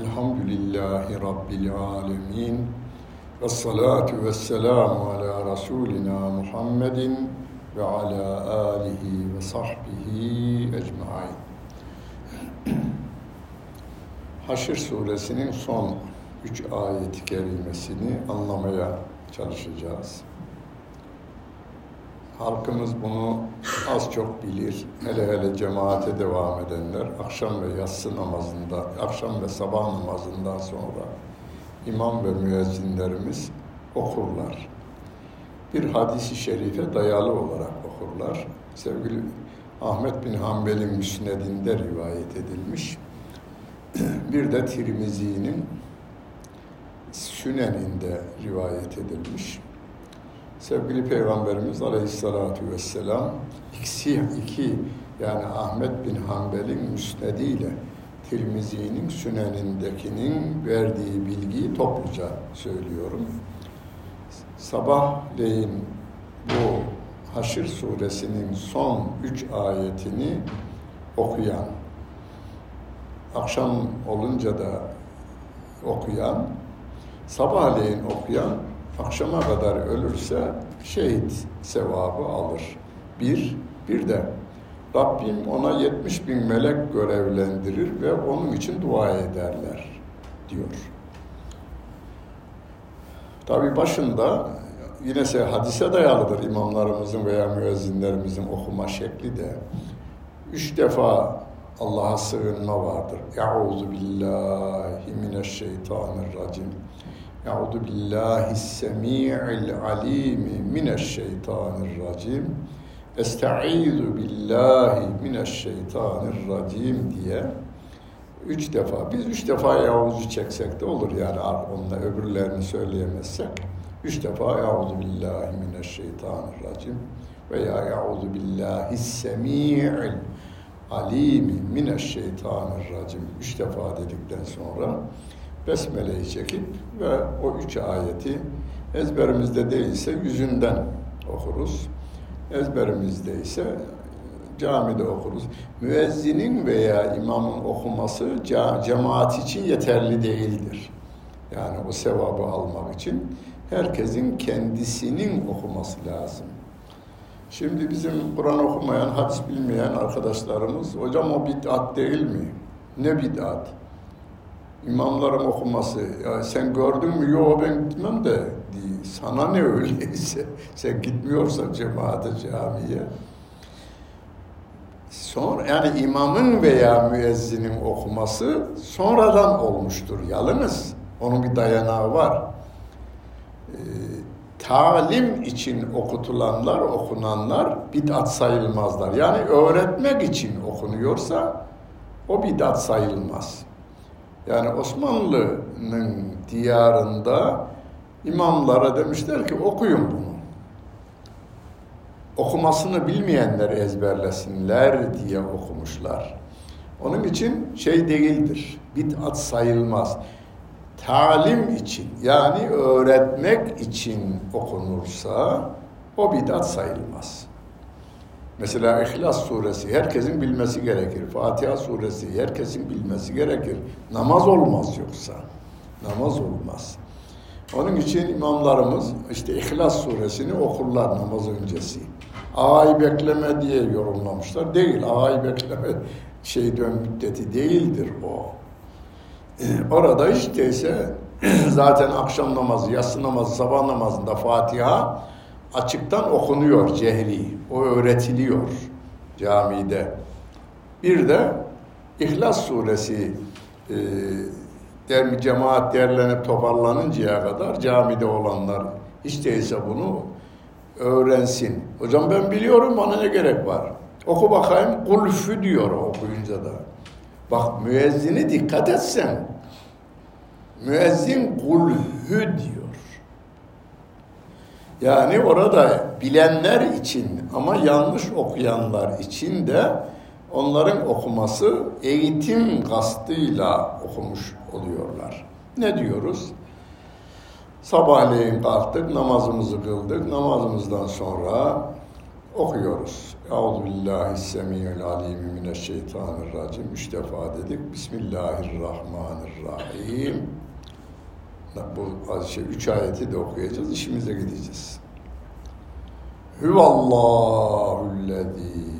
Elhamdülillahi Rabbil alemin. Ve salatu ve selamu ala Resulina Muhammedin ve ala alihi ve sahbihi ecmain. Haşr suresinin son üç ayet-i kerimesini anlamaya çalışacağız. Halkımız bunu az çok bilir. Hele hele cemaate devam edenler akşam ve yatsı namazında, akşam ve sabah namazından sonra imam ve müezzinlerimiz okurlar. Bir hadisi şerife dayalı olarak okurlar. Sevgili Ahmet bin Hanbel'in müsnedinde rivayet edilmiş. Bir de Tirmizi'nin Sünen'inde rivayet edilmiş. Sevgili Peygamberimiz Aleyhisselatü Vesselam ikisi iki yani Ahmet bin Hanbel'in müsnediyle Tirmizi'nin Sünen'indekinin verdiği bilgiyi topluca söylüyorum. Sabahleyin bu Haşr suresinin son üç ayetini okuyan, akşam olunca da okuyan, sabahleyin okuyan akşama kadar ölürse şehit sevabı alır. Bir, bir de Rabbim ona 70 bin melek görevlendirir ve onun için dua ederler diyor. Tabi başında yine hadise dayalıdır imamlarımızın veya müezzinlerimizin okuma şekli de. Üç defa Allah'a sığınma vardır. Euzu billahi mineşşeytanirracim. Euzu billahi semi'il alim mineşşeytanirracim. Estaizu billahi mineşşeytanirracim diye üç defa, biz üç defa Yavuz'u çeksek de olur yani onunla öbürlerini söyleyemezsek. Üç defa Euzu billahi mineşşeytanirracim veya Euzu billahi semi'il alimi mineşşeytanirracim üç defa dedikten sonra Besmele'yi çekip ve o üç ayeti ezberimizde değilse yüzünden okuruz. Ezberimizde ise camide okuruz. Müezzinin veya imamın okuması cemaat için yeterli değildir. Yani o sevabı almak için herkesin kendisinin okuması lazım. Şimdi bizim Kur'an okumayan, hadis bilmeyen arkadaşlarımız, hocam o bid'at değil mi? Ne bid'at? İmamların okuması, ya sen gördün mü? Yok ben gitmem de değil. Sana ne öyleyse? Sen gitmiyorsan cemaate, camiye. Sonra yani imamın veya müezzinin okuması sonradan olmuştur. Yalnız onun bir dayanağı var. Ee, talim için okutulanlar, okunanlar bid'at sayılmazlar. Yani öğretmek için okunuyorsa o bid'at sayılmaz. Yani Osmanlı'nın diyarında imamlara demişler ki okuyun bunu. Okumasını bilmeyenler ezberlesinler diye okumuşlar. Onun için şey değildir, bid'at sayılmaz. Talim için yani öğretmek için okunursa o bid'at sayılmaz. Mesela İhlas suresi herkesin bilmesi gerekir. Fatiha suresi herkesin bilmesi gerekir. Namaz olmaz yoksa. Namaz olmaz. Onun için imamlarımız işte İhlas suresini okurlar namaz öncesi. Ağayı bekleme diye yorumlamışlar. Değil, ağayı bekleme şey dön müddeti değildir o. Ee, orada işte ise zaten akşam namazı, yatsı namazı, sabah namazında Fatiha açıktan okunuyor cehri. O öğretiliyor camide. Bir de İhlas suresi e, der, cemaat derlenip toparlanıncaya kadar camide olanlar hiç değilse bunu öğrensin. Hocam ben biliyorum bana ne gerek var? Oku bakayım kulfü diyor okuyunca da. Bak müezzini dikkat etsen. Müezzin kulhü diyor. Yani orada bilenler için ama yanlış okuyanlar için de onların okuması eğitim kastıyla okumuş oluyorlar. Ne diyoruz? Sabahleyin kalktık, namazımızı kıldık. Namazımızdan sonra okuyoruz. Euzu billahi semiyel alim mineşşeytanirracim. Üç defa dedik. Bismillahirrahmanirrahim. Bu şey, üç ayeti de okuyacağız. İşimize gideceğiz. Hüvallahullezî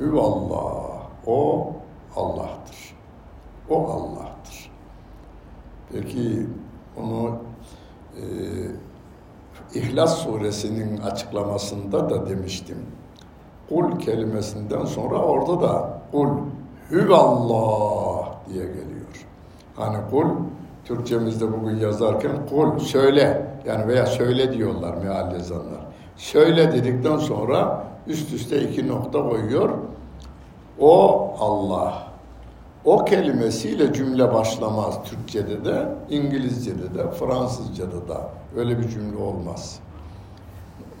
Hüvallah. O Allah'tır. O Allah'tır. Peki onu e, İhlas suresinin açıklamasında da demiştim. Kul kelimesinden sonra orada da kul hüvallah diye geliyor. Hani kul Türkçemizde bugün yazarken kul söyle yani veya söyle diyorlar meal yazanlar. Söyle dedikten sonra üst üste iki nokta koyuyor. O Allah. O kelimesiyle cümle başlamaz Türkçe'de de, İngilizce'de de, Fransızca'da da. Öyle bir cümle olmaz.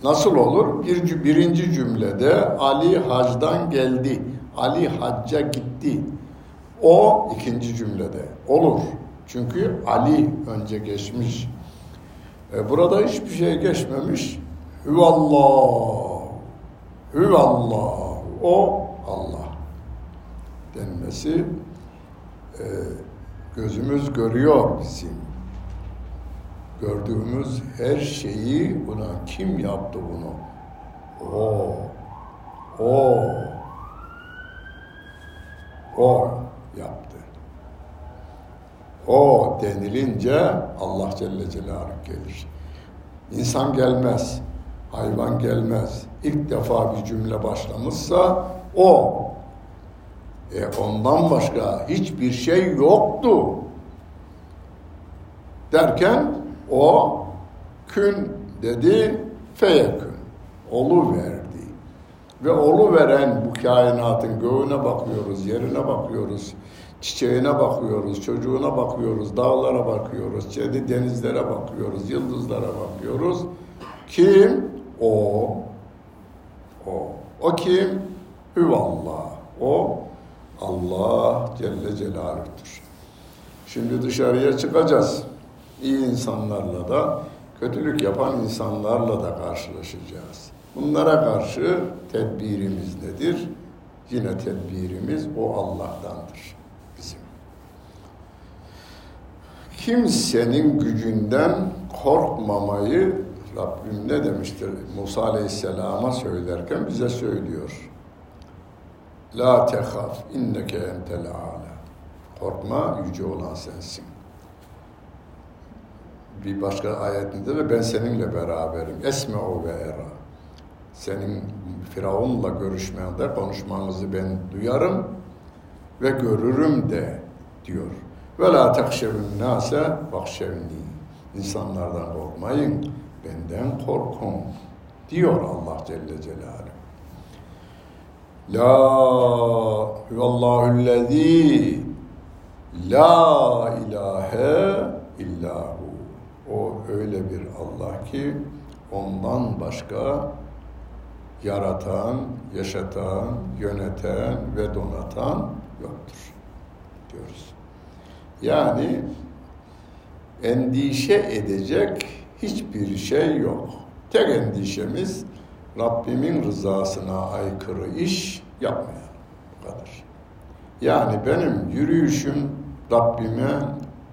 Nasıl olur? Bir, birinci cümlede Ali hacdan geldi. Ali hacca gitti. O ikinci cümlede olur. Çünkü Ali önce geçmiş. E burada hiçbir şey geçmemiş. Hüvallah. Hüvallah. O Allah denmesi e, gözümüz görüyor bizim. Gördüğümüz her şeyi buna kim yaptı bunu? O, o, o yaptı. O denilince Allah Celle Celaluhu gelir. İnsan gelmez, hayvan gelmez. İlk defa bir cümle başlamışsa o e ondan başka hiçbir şey yoktu. Derken o kün dedi feyekün. Olu verdi. Ve olu veren bu kainatın göğüne bakıyoruz, yerine bakıyoruz, çiçeğine bakıyoruz, çocuğuna bakıyoruz, dağlara bakıyoruz, denizlere bakıyoruz, yıldızlara bakıyoruz. Kim? O. O. O kim? Hüvallah. O Allah Celle Celaluh'tur. Şimdi dışarıya çıkacağız. İyi insanlarla da, kötülük yapan insanlarla da karşılaşacağız. Bunlara karşı tedbirimiz nedir? Yine tedbirimiz o Allah'tandır bizim. Kimsenin gücünden korkmamayı Rabbim ne demiştir? Musa Aleyhisselam'a söylerken bize söylüyor. La tehaf inneke entel ala. Korkma yüce olan sensin. Bir başka ayetinde de ben seninle beraberim. Esme o ve era. Senin Firavun'la görüşmende konuşmanızı ben duyarım ve görürüm de diyor. Ve la tekşevün nase bakşevni. İnsanlardan korkmayın, benden korkun diyor Allah Celle Celaluhu. La huvallahu'llezî la ilahe illahu. O öyle bir Allah ki ondan başka yaratan, yaşatan, yöneten ve donatan yoktur diyoruz. Yani endişe edecek hiçbir şey yok. Tek endişemiz Rabbimin rızasına aykırı iş yapmayalım. Bu kadar. Yani benim yürüyüşüm Rabbime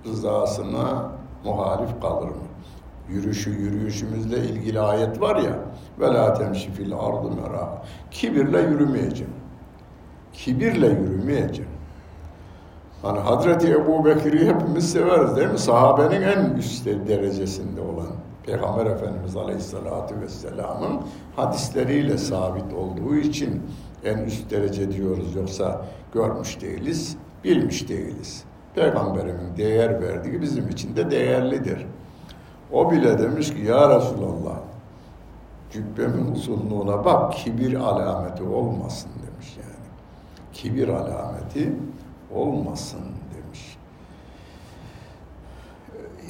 rızasına muhalif kalır mı? Yürüyüşü yürüyüşümüzle ilgili ayet var ya ve la temşi fil ardı mera. Kibirle yürümeyeceğim. Kibirle yürümeyeceğim. Hani Hazreti Ebu Bekir'i hepimiz severiz değil mi? Sahabenin en üst derecesinde olan. Peygamber Efendimiz Aleyhisselatü Vesselam'ın hadisleriyle sabit olduğu için en üst derece diyoruz yoksa görmüş değiliz, bilmiş değiliz. Peygamberimin değer verdiği bizim için de değerlidir. O bile demiş ki ya Resulallah cübbemin uzunluğuna bak kibir alameti olmasın demiş yani. Kibir alameti olmasın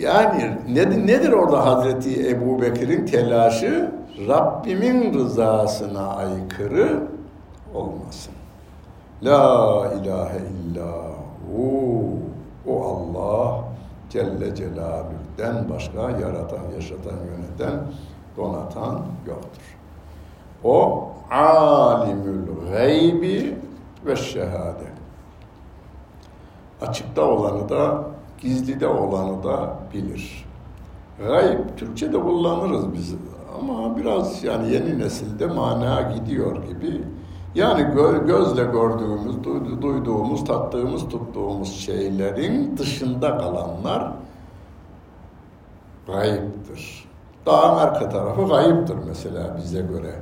Yani nedir, nedir orada Hazreti Ebu Bekir'in telaşı? Rabbimin rızasına aykırı olmasın. La ilahe illahu. O Allah Celle Celaluhu'den başka yaratan, yaşatan, yöneten, donatan yoktur. O alimül gaybi ve şehade. Açıkta olanı da, gizlide olanı da bilir. Gayb, Türkçe'de kullanırız biz ama biraz yani yeni nesilde mana gidiyor gibi. Yani gö gözle gördüğümüz, duyduğumuz, tattığımız, tuttuğumuz şeylerin dışında kalanlar gayiptir. Dağın arka tarafı gayiptir mesela bize göre.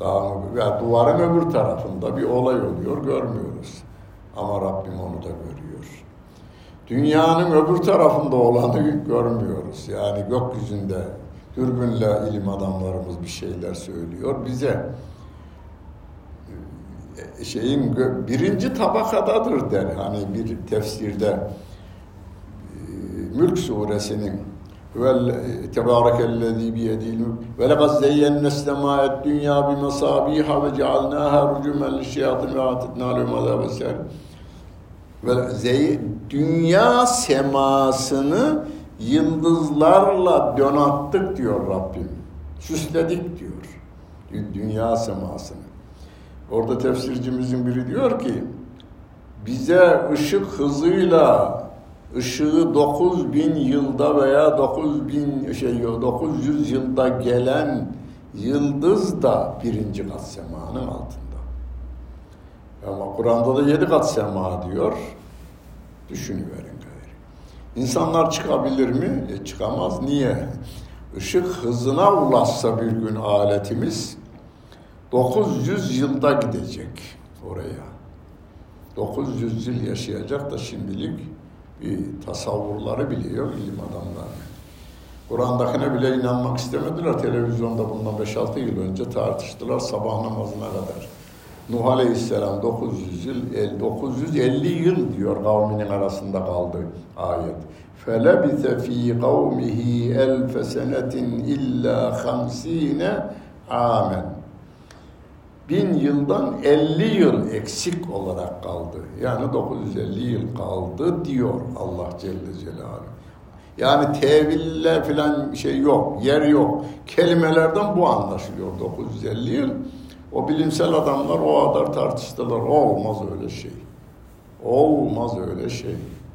Dağın, yani duvarın öbür tarafında bir olay oluyor, görmüyoruz. Ama Rabbim onu da görüyor. Dünyanın öbür tarafında olanı görmüyoruz. Yani gökyüzünde dürbünle ilim adamlarımız bir şeyler söylüyor. Bize e, şeyin birinci tabakadadır der. Hani bir tefsirde e, Mülk suresinin vel tebarekellezî biyedil ve lekad zeyyenne semâet dünya bi mesâbîhâ ve cealnâhâ rücûmen lişşeyâtin ve âtetnâ lehum azâbe ve zey, dünya semasını yıldızlarla donattık diyor Rabbim. Süsledik diyor. Dünya semasını. Orada tefsircimizin biri diyor ki bize ışık hızıyla ışığı 9000 yılda veya 9000 şey 900 yılda gelen yıldız da birinci kat semanın altında. Ama Kur'an'da da yedi kat sema diyor. Düşünüverin gayrı. İnsanlar çıkabilir mi? E çıkamaz. Niye? Işık hızına ulaşsa bir gün aletimiz 900 yılda gidecek oraya. 900 yıl yaşayacak da şimdilik bir tasavvurları biliyor ilim adamları. Kur'an'dakine bile inanmak istemediler. Televizyonda bundan 5-6 yıl önce tartıştılar sabah namazına kadar. Nuh Aleyhisselam 900 yıl, 950 yıl diyor kavminin arasında kaldı ayet. فَلَبِثَ ف۪ي قَوْمِهِ أَلْفَ سَنَةٍ اِلَّا خَمْس۪ينَ عَامًا Bin yıldan 50 yıl eksik olarak kaldı. Yani 950 yıl kaldı diyor Allah Celle Celaluhu. Yani teville filan şey yok, yer yok. Kelimelerden bu anlaşılıyor 950 yıl. O bilimsel adamlar o kadar tartıştılar. Olmaz öyle şey. Olmaz öyle şey.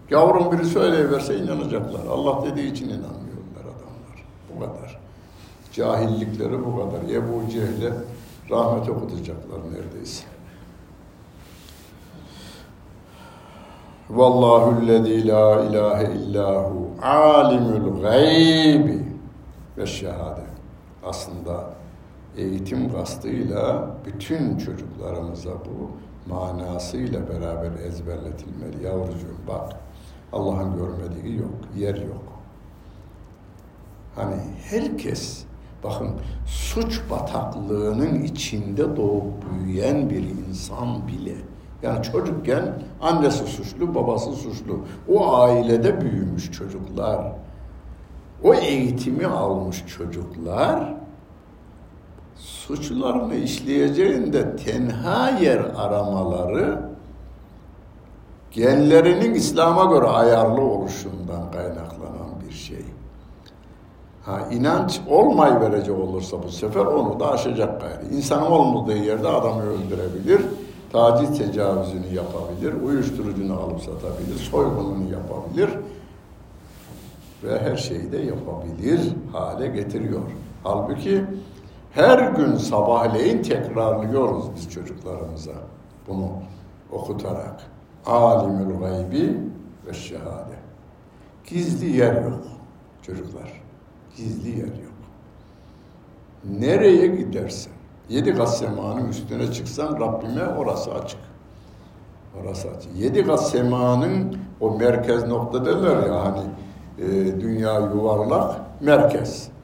Yavrum biri söyleyiverse inanacaklar. Allah dediği için inanmıyorlar adamlar. Bu kadar. Cahillikleri bu kadar. Ebu Cehil'e rahmet okutacaklar neredeyse. Vallahu lezî la ilahe illahu alimul gaybi ve şehade. Aslında eğitim kastıyla bütün çocuklarımıza bu manasıyla beraber ezberletilmeli. Yavrucuğum bak Allah'ın görmediği yok, yer yok. Hani herkes bakın suç bataklığının içinde doğup büyüyen bir insan bile yani çocukken annesi suçlu, babası suçlu. O ailede büyümüş çocuklar. O eğitimi almış çocuklar suçlarını işleyeceğinde tenha yer aramaları genlerinin İslam'a göre ayarlı oluşundan kaynaklanan bir şey. Ha, inanç olmay verecek olursa bu sefer onu da aşacak gayrı. İnsanın olmadığı yerde adamı öldürebilir, taciz tecavüzünü yapabilir, uyuşturucunu alıp satabilir, soygununu yapabilir ve her şeyi de yapabilir hale getiriyor. Halbuki her gün sabahleyin tekrarlıyoruz biz çocuklarımıza bunu okutarak. Alimül gaybi ve şehade. Gizli yer yok çocuklar. Gizli yer yok. Nereye gidersen, yedi kat semanın üstüne çıksan Rabbime orası açık. Orası açık. Yedi kat semanın o merkez nokta derler ya hani e, dünya yuvarlak merkez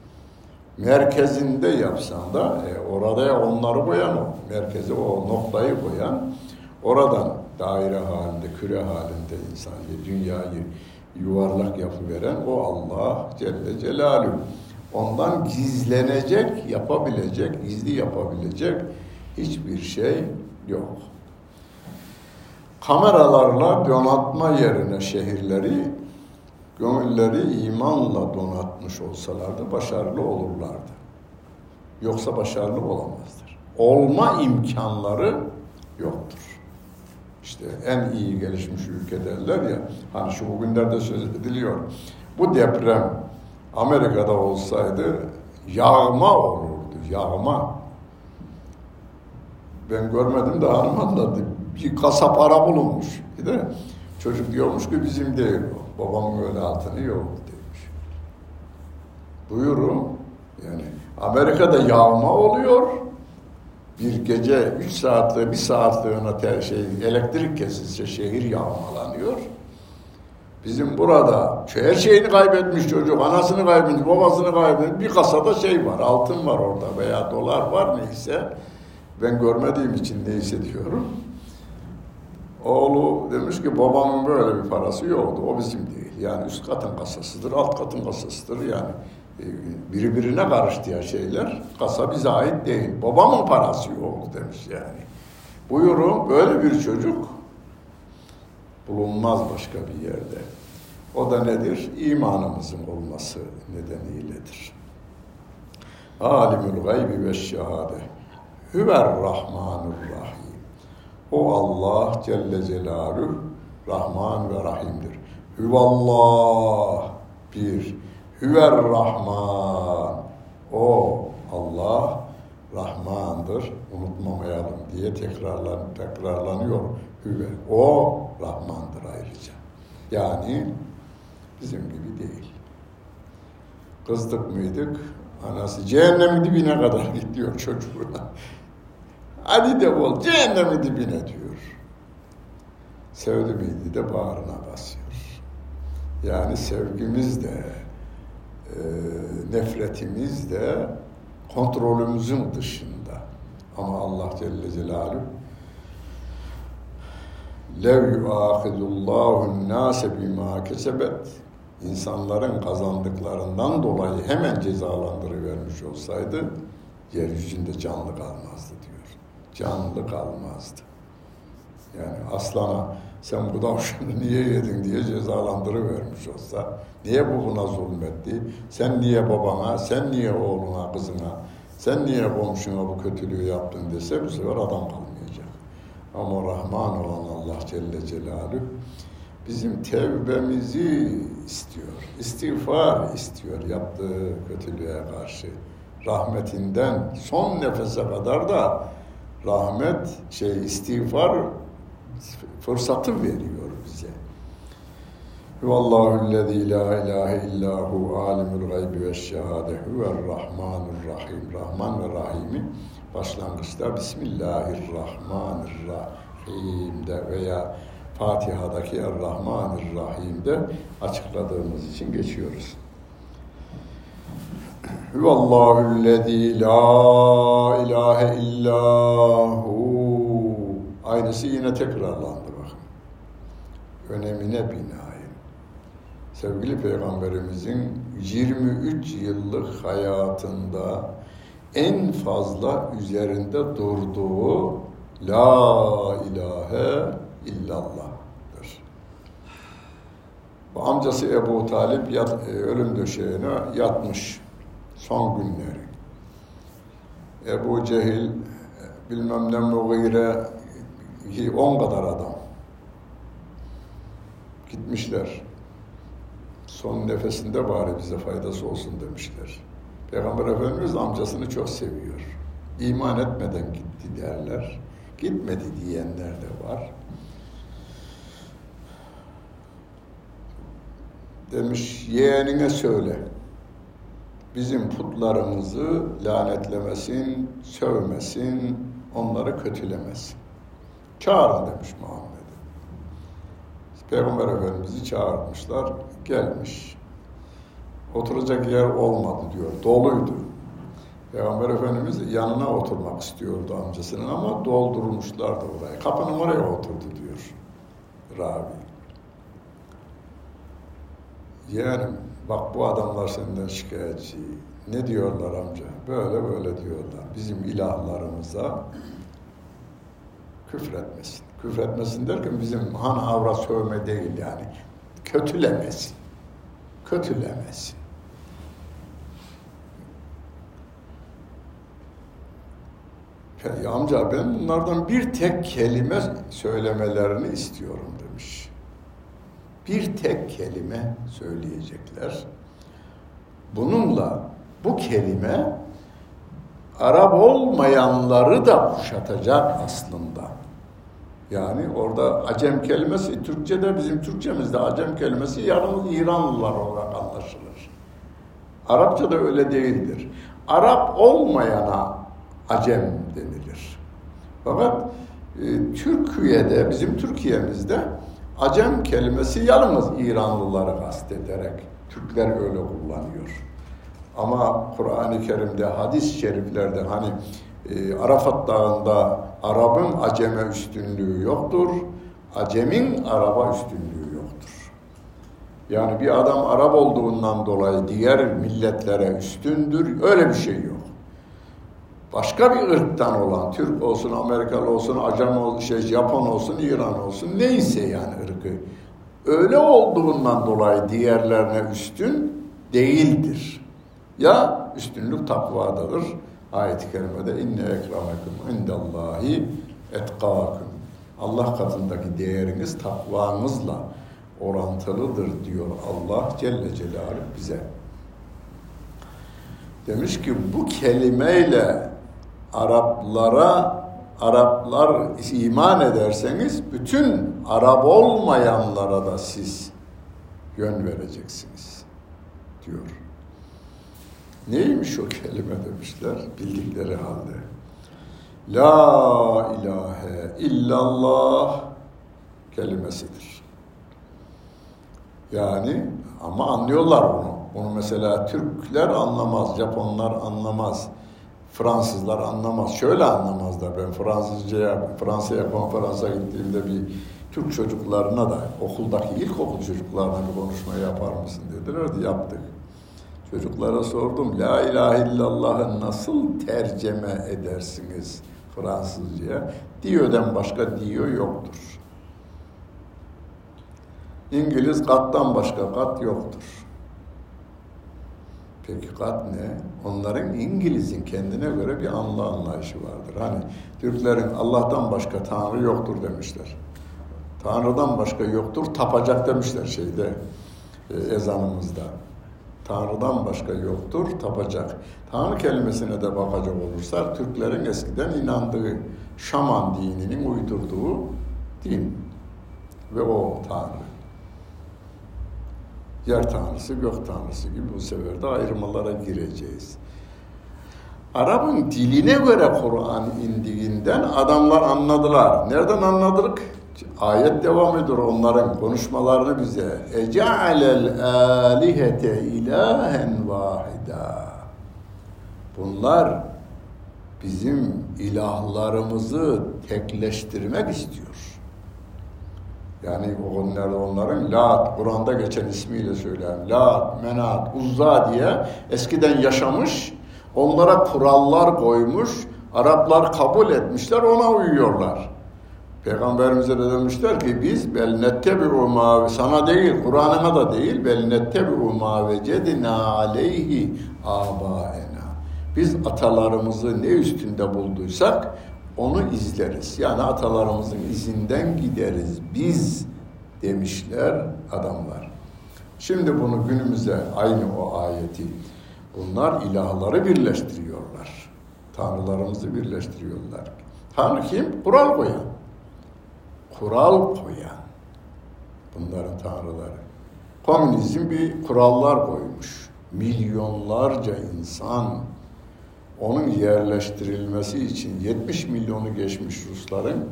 merkezinde yapsan da e, orada onları koyan o. Merkeze o noktayı koyan oradan daire halinde küre halinde insan dünyayı yuvarlak yapıveren o Allah Celle Celaluhu. Ondan gizlenecek yapabilecek gizli yapabilecek hiçbir şey yok. Kameralarla donatma yerine şehirleri gönülleri imanla donatmış olsalardı başarılı olurlardı. Yoksa başarılı olamazlar. olma imkanları yoktur. İşte en iyi gelişmiş ülke derler ya, hani şu bugünlerde söz ediliyor. Bu deprem Amerika'da olsaydı yağma olurdu, yağma. Ben görmedim de hanım anladı. Bir kasa para bulunmuş. Bir de çocuk diyormuş ki bizim değil o. Babamın öyle altını yok demiş. Buyurun. Yani Amerika'da yağma oluyor. Bir gece üç saatliğe, bir saatliğine ter şey, elektrik kesilse şehir yağmalanıyor. Bizim burada her şeyini kaybetmiş çocuk, anasını kaybetmiş, babasını kaybetmiş. Bir kasada şey var, altın var orada veya dolar var neyse. Ben görmediğim için neyse diyorum. Oğlu demiş ki babamın böyle bir parası yoktu. O bizim değil. Yani üst katın kasasıdır, alt katın kasasıdır. Yani e, birbirine karıştı ya şeyler. Kasa bize ait değil. Babamın parası yok demiş yani. Buyurun böyle bir çocuk bulunmaz başka bir yerde. O da nedir? İmanımızın olması nedeniyledir. Alimul gaybi ve şehade. Hüver Rahmanur Rahim. O Allah Celle Celaluhu Rahman ve Rahim'dir. Hüvallah bir. Hüver Rahman. O Allah Rahmandır. Unutmamayalım diye tekrarlan, tekrarlanıyor. Hüve. O Rahmandır ayrıca. Yani bizim gibi değil. Kızdık mıydık? Anası cehennemin dibine kadar gidiyor çocuğuna. Hadi de bol cehennemin dibine diyor. Sevdi miydi de bağrına basıyor. Yani sevgimiz de e, nefretimiz de kontrolümüzün dışında. Ama Allah Celle Celaluhu lev yuâhidullahu nâse bimâ kesebet insanların kazandıklarından dolayı hemen cezalandırıvermiş olsaydı yeryüzünde canlı kalmazdı diyor. Canlı kalmazdı. Yani aslana sen bu davşanı niye yedin diye cezalandırıvermiş olsa, niye bu buna zulmetti, sen niye babana, sen niye oğluna, kızına, sen niye komşuna bu kötülüğü yaptın dese bu sefer adam kalmayacak. Ama Rahman olan Allah Celle Celaluhu bizim tevbemizi istiyor. İstiğfar istiyor yaptığı kötülüğe karşı. Rahmetinden son nefese kadar da rahmet şey istiğfar fırsatı veriyor bize. Huvallahüllezî la ilahe illâhu alimul gaybi ve şehâde huver rahmanur rahim. Rahman ve Rahim'i başlangıçta Bismillahirrahmanirrahim'de veya Fatiha'daki Er-Rahmanir-Rahim'de açıkladığımız için geçiyoruz. Huvallahüllezî la ilahe illahu. Aynısı yine tekrarlandı bakın. Önemine binaen. Sevgili Peygamberimizin 23 yıllık hayatında en fazla üzerinde durduğu La ilahe illallah'dır. Bu amcası Ebu Talip yat, e, ölüm döşeğine yatmış son günleri. Ebu Cehil bilmem ne Mughire on kadar adam gitmişler. Son nefesinde bari bize faydası olsun demişler. Peygamber Efendimiz amcasını çok seviyor. İman etmeden gitti derler. Gitmedi diyenler de var. Demiş yeğenine söyle. Bizim putlarımızı lanetlemesin, sövmesin, onları kötülemesin. Çağırın demiş Muhammed'e. Peygamber Efendimiz'i çağırmışlar, gelmiş. Oturacak yer olmadı diyor, doluydu. Peygamber Efendimiz yanına oturmak istiyordu amcasının ama doldurmuşlardı orayı. Kapının oraya oturdu diyor ravi. Yeğenim bak bu adamlar senden şikayetçi. Ne diyorlar amca? Böyle böyle diyorlar. Bizim ilahlarımıza küfretmesin. Küfretmesin derken bizim han havra sövme değil yani. Kötülemesin. Kötülemesin. Ya amca ben bunlardan bir tek kelime söylemelerini istiyorum. Bir tek kelime söyleyecekler. Bununla bu kelime Arap olmayanları da kuşatacak aslında. Yani orada Acem kelimesi Türkçe'de bizim Türkçemizde Acem kelimesi yalnız İranlılar olarak anlaşılır. Arapça da öyle değildir. Arap olmayana Acem denilir. Fakat e, Türkiye'de, bizim Türkiye'mizde Acem kelimesi yalnız İranlıları kastederek Türkler öyle kullanıyor. Ama Kur'an-ı Kerim'de, hadis-i şeriflerde hani e, Arafat Dağı'nda Arap'ın Acem'e üstünlüğü yoktur. Acem'in Arap'a üstünlüğü yoktur. Yani bir adam Arap olduğundan dolayı diğer milletlere üstündür. Öyle bir şey yok. Başka bir ırktan olan, Türk olsun, Amerikalı olsun, Acem olsun, şey, Japon olsun, İran olsun, neyse yani ırkı. Öyle olduğundan dolayı diğerlerine üstün değildir. Ya üstünlük takvadadır. Ayet-i kerimede inne ekremekum indallahi etkâkum. Allah katındaki değeriniz takvanızla orantılıdır diyor Allah Celle Celaluhu bize. Demiş ki bu kelimeyle Araplara Araplar iman ederseniz bütün Arap olmayanlara da siz yön vereceksiniz diyor. Neymiş o kelime demişler bildikleri halde. La ilahe illallah kelimesidir. Yani ama anlıyorlar bunu. Bunu mesela Türkler anlamaz, Japonlar anlamaz, Fransızlar anlamaz. Şöyle anlamazlar. Ben Fransızcaya, Fransa'ya konferansa gittiğimde bir Türk çocuklarına da okuldaki ilkokul çocuklarına bir konuşma yapar mısın dediler de yaptık. Çocuklara sordum, La ilahe illallah'ı nasıl tercüme edersiniz Fransızcaya? Diyo'dan başka diyor yoktur. İngiliz kattan başka kat yoktur. Peki kat ne? Onların İngiliz'in kendine göre bir anla anlayışı vardır. Hani Türklerin Allah'tan başka Tanrı yoktur demişler. Tanrı'dan başka yoktur, tapacak demişler şeyde, e, ezanımızda. Tanrı'dan başka yoktur, tapacak. Tanrı kelimesine de bakacak olursak, Türklerin eskiden inandığı şaman dininin uydurduğu din ve o Tanrı. Yer Tanrısı, gök Tanrısı gibi bu sefer de ayrımalara gireceğiz. Arap'ın diline göre Kur'an indiğinden adamlar anladılar. Nereden anladık? Ayet devam ediyor onların konuşmalarını bize. Ece'alel alihete ilahen vahida. Bunlar bizim ilahlarımızı tekleştirmek istiyor. Yani onlar onların Lat, Kur'an'da geçen ismiyle söyleyen Lat, Menat, Uzza diye eskiden yaşamış, onlara kurallar koymuş, Araplar kabul etmişler, ona uyuyorlar. Peygamberimize de demişler ki biz bel nettebi'u ma sana değil Kur'an'ına da değil bel nettebi'u ma vecedina aleyhi abaena. Biz atalarımızı ne üstünde bulduysak onu izleriz. Yani atalarımızın izinden gideriz biz demişler adamlar. Şimdi bunu günümüze aynı o ayeti bunlar ilahları birleştiriyorlar. Tanrılarımızı birleştiriyorlar. Tanrı kim? Kural koyan kural koyan bunların tanrıları. Komünizm bir kurallar koymuş. Milyonlarca insan onun yerleştirilmesi için 70 milyonu geçmiş Rusların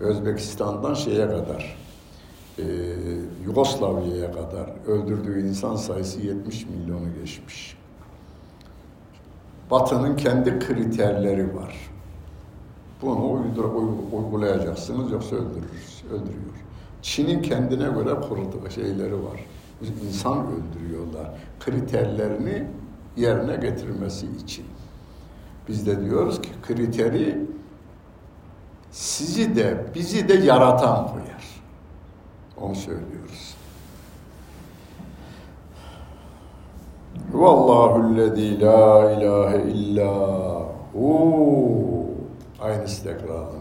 Özbekistan'dan şeye kadar e, Yugoslavya'ya kadar öldürdüğü insan sayısı 70 milyonu geçmiş. Batı'nın kendi kriterleri var. Bunu uydur, uygulayacaksınız yoksa öldürürüz, öldürüyor. Çin'in kendine göre kurulduğu şeyleri var. İnsan öldürüyorlar. Kriterlerini yerine getirmesi için. Biz de diyoruz ki kriteri sizi de bizi de yaratan koyar. Onu söylüyoruz. Vallahu lezî la ilahe illa hu Aynısı tekrarlanıyor.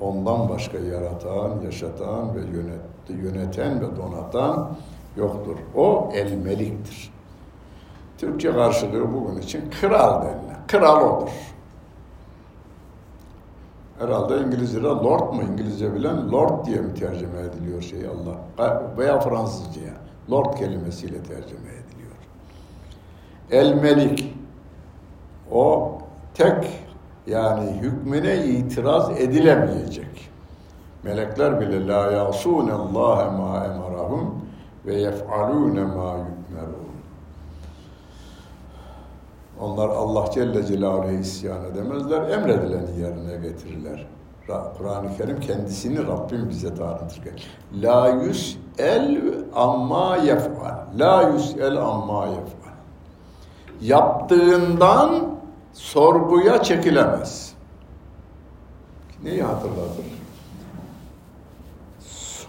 Ondan başka yaratan, yaşatan ve yönet, yöneten ve donatan yoktur. O el meliktir. Türkçe karşılığı bugün için kral denilen. Kral odur. Herhalde İngilizce'de Lord mu İngilizce bilen Lord diye mi tercüme ediliyor şey Allah veya Fransızca'ya Lord kelimesiyle tercüme ediliyor. El Melik o tek yani hükmüne itiraz edilemeyecek. Melekler bile la yasûne Allah ma emarahum ve yef'alûne ma yükmerûn. Onlar Allah Celle Celaluhu'ya isyan edemezler, emredileni yerine getirirler. Kur'an-ı Kerim kendisini Rabbim bize tanıtır. La el amma yef'al. La el amma yef'al. Yaptığından sorguya çekilemez. Neyi hatırlatır?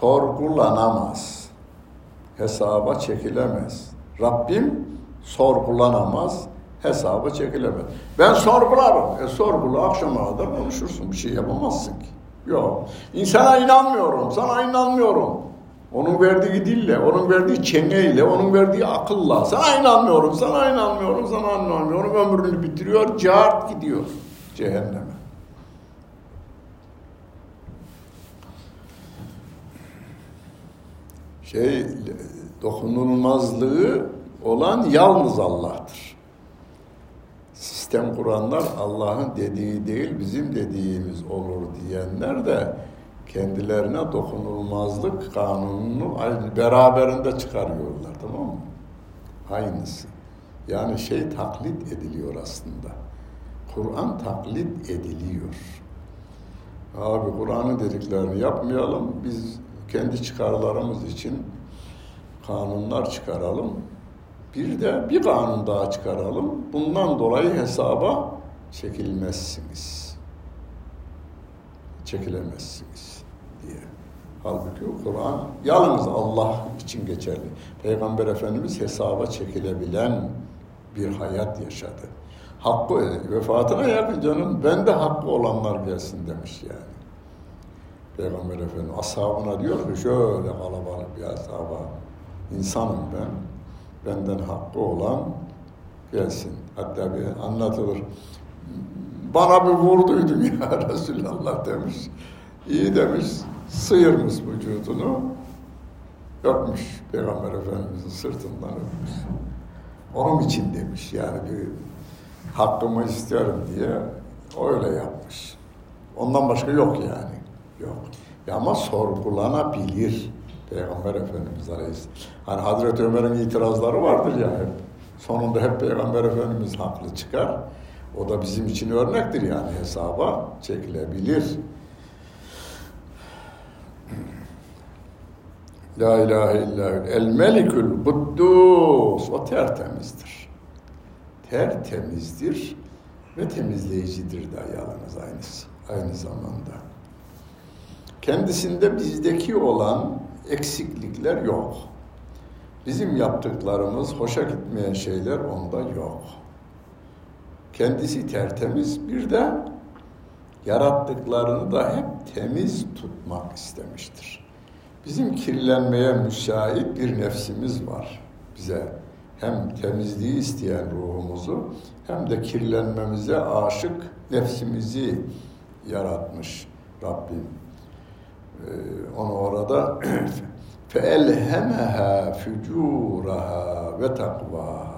Sorgulanamaz. Hesaba çekilemez. Rabbim sorgulanamaz hesaba çekilemez. Ben sorgularım. E sorgula akşama kadar konuşursun. Bir şey yapamazsın ki. Yok. İnsana inanmıyorum. Sana inanmıyorum. Onun verdiği dille, onun verdiği çeneyle, onun verdiği akılla. Sana inanmıyorum, sana inanmıyorum, sana inanmıyorum. Ömrünü bitiriyor, cart gidiyor cehenneme. Şey, dokunulmazlığı olan yalnız Allah'tır sistem kuranlar Allah'ın dediği değil bizim dediğimiz olur diyenler de kendilerine dokunulmazlık kanununu beraberinde çıkarıyorlar tamam mı? Aynısı. Yani şey taklit ediliyor aslında. Kur'an taklit ediliyor. Abi Kur'an'ın dediklerini yapmayalım. Biz kendi çıkarlarımız için kanunlar çıkaralım. Bir de bir kanun daha çıkaralım. Bundan dolayı hesaba çekilmezsiniz. Çekilemezsiniz diye. Halbuki Kur'an yalnız Allah için geçerli. Peygamber Efendimiz hesaba çekilebilen bir hayat yaşadı. Hakkı vefatına yakın canım ben de hakkı olanlar gelsin demiş yani. Peygamber Efendimiz ashabına diyor ki şöyle kalabalık bir ashaba insanım ben benden hakkı olan gelsin. Hatta bir anlatılır. Bana bir vurduydun ya Resulallah demiş. İyi demiş, sıyırmış vücudunu. Öpmüş Peygamber Efendimiz'in sırtından öpmüş. Onun için demiş yani bir hakkımı istiyorum diye öyle yapmış. Ondan başka yok yani. Yok. Ya ama sorgulanabilir. Peygamber Efendimiz Aleyhisselam. Hani Hazreti Ömer'in itirazları vardır ya hep. Sonunda hep Peygamber Efendimiz haklı çıkar. O da bizim için örnektir yani hesaba çekilebilir. La ilahe illa el melikül kuddus o tertemizdir. Tertemizdir ve temizleyicidir de yalnız aynısı, aynı zamanda. Kendisinde bizdeki olan eksiklikler yok. Bizim yaptıklarımız, hoşa gitmeyen şeyler onda yok. Kendisi tertemiz, bir de yarattıklarını da hep temiz tutmak istemiştir. Bizim kirlenmeye müsait bir nefsimiz var bize. Hem temizliği isteyen ruhumuzu hem de kirlenmemize aşık nefsimizi yaratmış Rabbim. Ee, onu orada فَاَلْهَمَهَا فُجُورَهَا ve takvaha.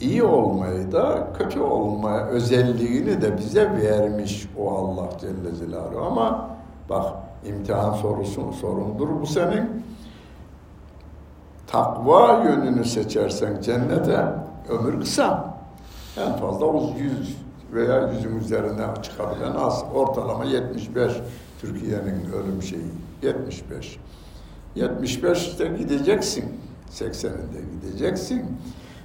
İyi olmayı da kötü olma özelliğini de bize vermiş o Allah Celle Celaluhu. Ama bak imtihan sorusun sorundur bu senin. Takva yönünü seçersen cennete ömür kısa. En fazla 100 veya yüzün üzerine çıkabilen az. Ortalama 75 Türkiye'nin ölüm şeyi 75. 75'te gideceksin. 80'inde gideceksin.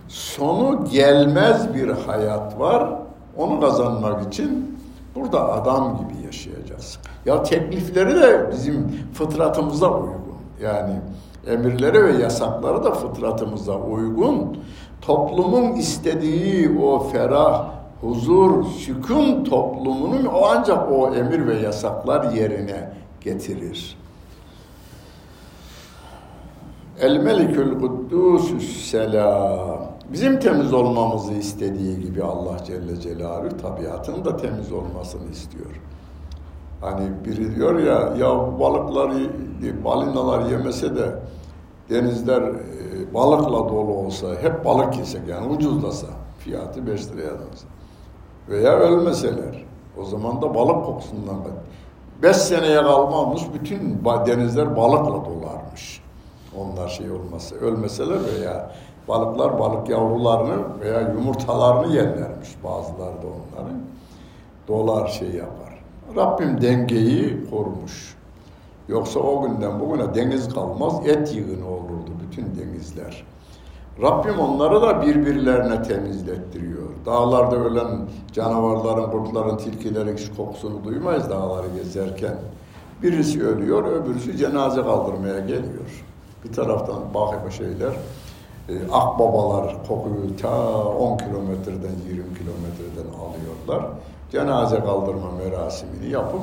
Sonu gelmez bir hayat var. Onu kazanmak için burada adam gibi yaşayacağız. Ya teklifleri de bizim fıtratımıza uygun. Yani emirleri ve yasakları da fıtratımıza uygun. Toplumun istediği o ferah, huzur, sükun toplumunun o ancak o emir ve yasaklar yerine getirir. El melikül kuddusüs selam. Bizim temiz olmamızı istediği gibi Allah Celle Celaluhu tabiatın da temiz olmasını istiyor. Hani biri diyor ya ya balıklar, balinalar yemese de denizler e, balıkla dolu olsa, hep balık yesek yani ucuzlasa, fiyatı 5 liraya dönse. Veya ölmeseler. O zaman da balık kokusundan 5 seneye kalmamış bütün denizler balıkla dolarmış. Onlar şey olmasa, ölmeseler veya balıklar balık yavrularını veya yumurtalarını yerlermiş bazıları da onların. Dolar şey yapar. Rabbim dengeyi korumuş. Yoksa o günden bugüne deniz kalmaz, et yığını olurdu bütün denizler. Rabbim onları da birbirlerine temizlettiriyor. Dağlarda ölen canavarların, kurtların, tilkilerin kokusunu duymayız dağları gezerken. Birisi ölüyor, öbürüsü cenaze kaldırmaya geliyor. Bir taraftan bakıp şeyler, e, akbabalar kokuyu ta 10 kilometreden 20 kilometreden alıyorlar. Cenaze kaldırma merasimini yapıp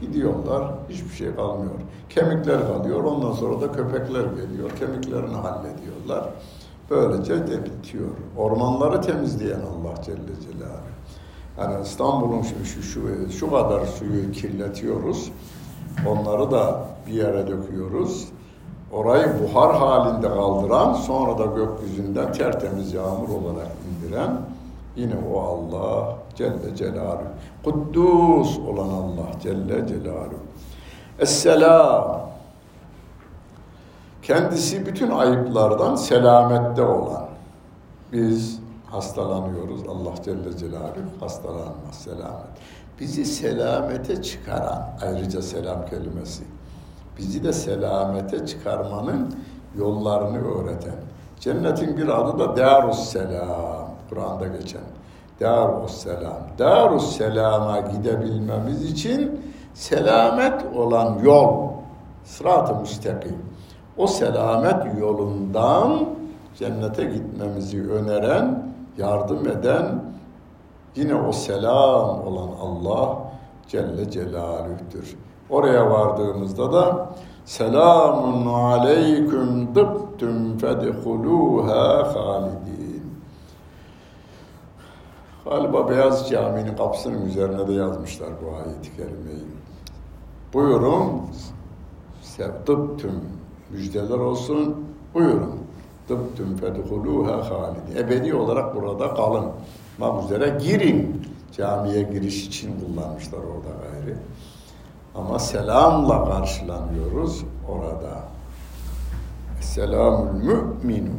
gidiyorlar. Hiçbir şey kalmıyor. Kemikler kalıyor. Ondan sonra da köpekler geliyor. Kemiklerini hallediyorlar. Böylece de bitiyor. Ormanları temizleyen Allah Celle Celaluhu. Yani İstanbul'un şu, şu, şu, şu kadar suyu kirletiyoruz. Onları da bir yere döküyoruz. Orayı buhar halinde kaldıran, sonra da gökyüzünden tertemiz yağmur olarak indiren yine o Allah Celle Celaluhu. Kuddus olan Allah Celle Celaluhu. Esselam. Kendisi bütün ayıplardan selamette olan. Biz hastalanıyoruz. Allah Celle Celaluhu hastalanmaz. Selamet. Bizi selamete çıkaran ayrıca selam kelimesi bizi de selamete çıkarmanın yollarını öğreten. Cennetin bir adı da Darus Selam. Kur'an'da geçen. Darus Selam. Darus Selam'a gidebilmemiz için selamet olan yol. Sırat-ı müstakim. O selamet yolundan cennete gitmemizi öneren, yardım eden yine o selam olan Allah Celle Celaluh'tür. Oraya vardığımızda da selamun aleyküm dıbtüm fedhuluha halidin. Galiba Beyaz Camii'nin kapısının üzerine de yazmışlar bu ayet-i kerimeyi. Buyurun, dıbtüm müjdeler olsun, buyurun. Dıbtüm fedhuluha halidin. Ebedi olarak burada kalın. Mak üzere girin. Camiye giriş için kullanmışlar orada gayri. Ama selamla karşılanıyoruz orada. Selamül müminu.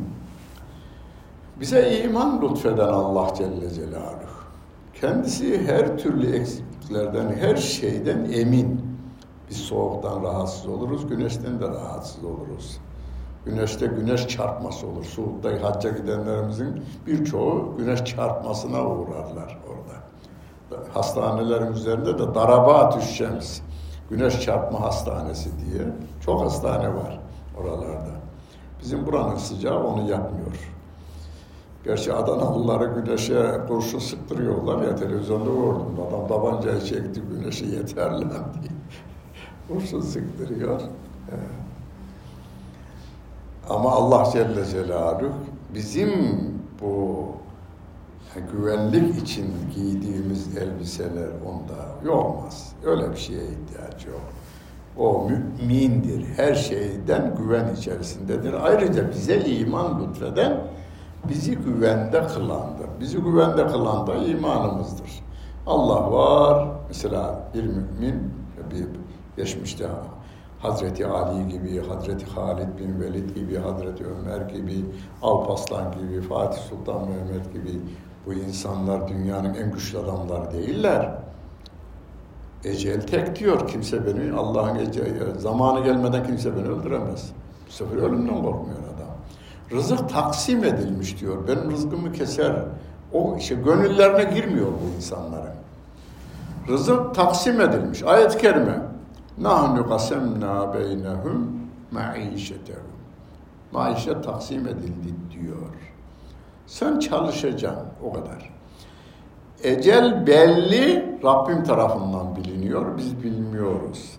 Bize iman lütfeden Allah Celle Celaluhu. Kendisi her türlü eksikliklerden, her şeyden emin. Biz soğuktan rahatsız oluruz, güneşten de rahatsız oluruz. Güneşte güneş çarpması olur. Suud'da hacca gidenlerimizin birçoğu güneş çarpmasına uğrarlar orada. Hastanelerin üzerinde de darabat şems Güneş Çarpma Hastanesi diye çok hastane var oralarda. Bizim buranın sıcağı onu yapmıyor. Gerçi Adanalıları güneşe kurşun sıktırıyorlar ya televizyonda gördüm. Adam tabancayı çekti güneşe yeter lan diye. Kurşun sıktırıyor. Ama Allah Celle Celaluhu bizim bu güvenlik için giydiğimiz elbiseler onda olmaz. Öyle bir şeye ihtiyaç yok. O mümindir. Her şeyden güven içerisindedir. Ayrıca bize iman lütfeden bizi güvende kılandır. Bizi güvende kılan da imanımızdır. Allah var. Mesela bir mümin bir geçmişte Hazreti Ali gibi, Hazreti Halid bin Velid gibi, Hazreti Ömer gibi, Alpaslan gibi, Fatih Sultan Mehmet gibi bu insanlar dünyanın en güçlü adamları değiller. Ecel tek diyor. Kimse beni Allah'ın eceli, zamanı gelmeden kimse beni öldüremez. Bu sefer ölümden korkmuyor adam. Rızık taksim edilmiş diyor. Benim rızkımı keser. O işte gönüllerine girmiyor bu insanların. Rızık taksim edilmiş. Ayet-i kerime. Nahnu kasemna beynehum maişetehum. Maişet taksim edildi diyor. Sen çalışacaksın o kadar. Ecel belli Rabbim tarafından biliniyor, biz bilmiyoruz.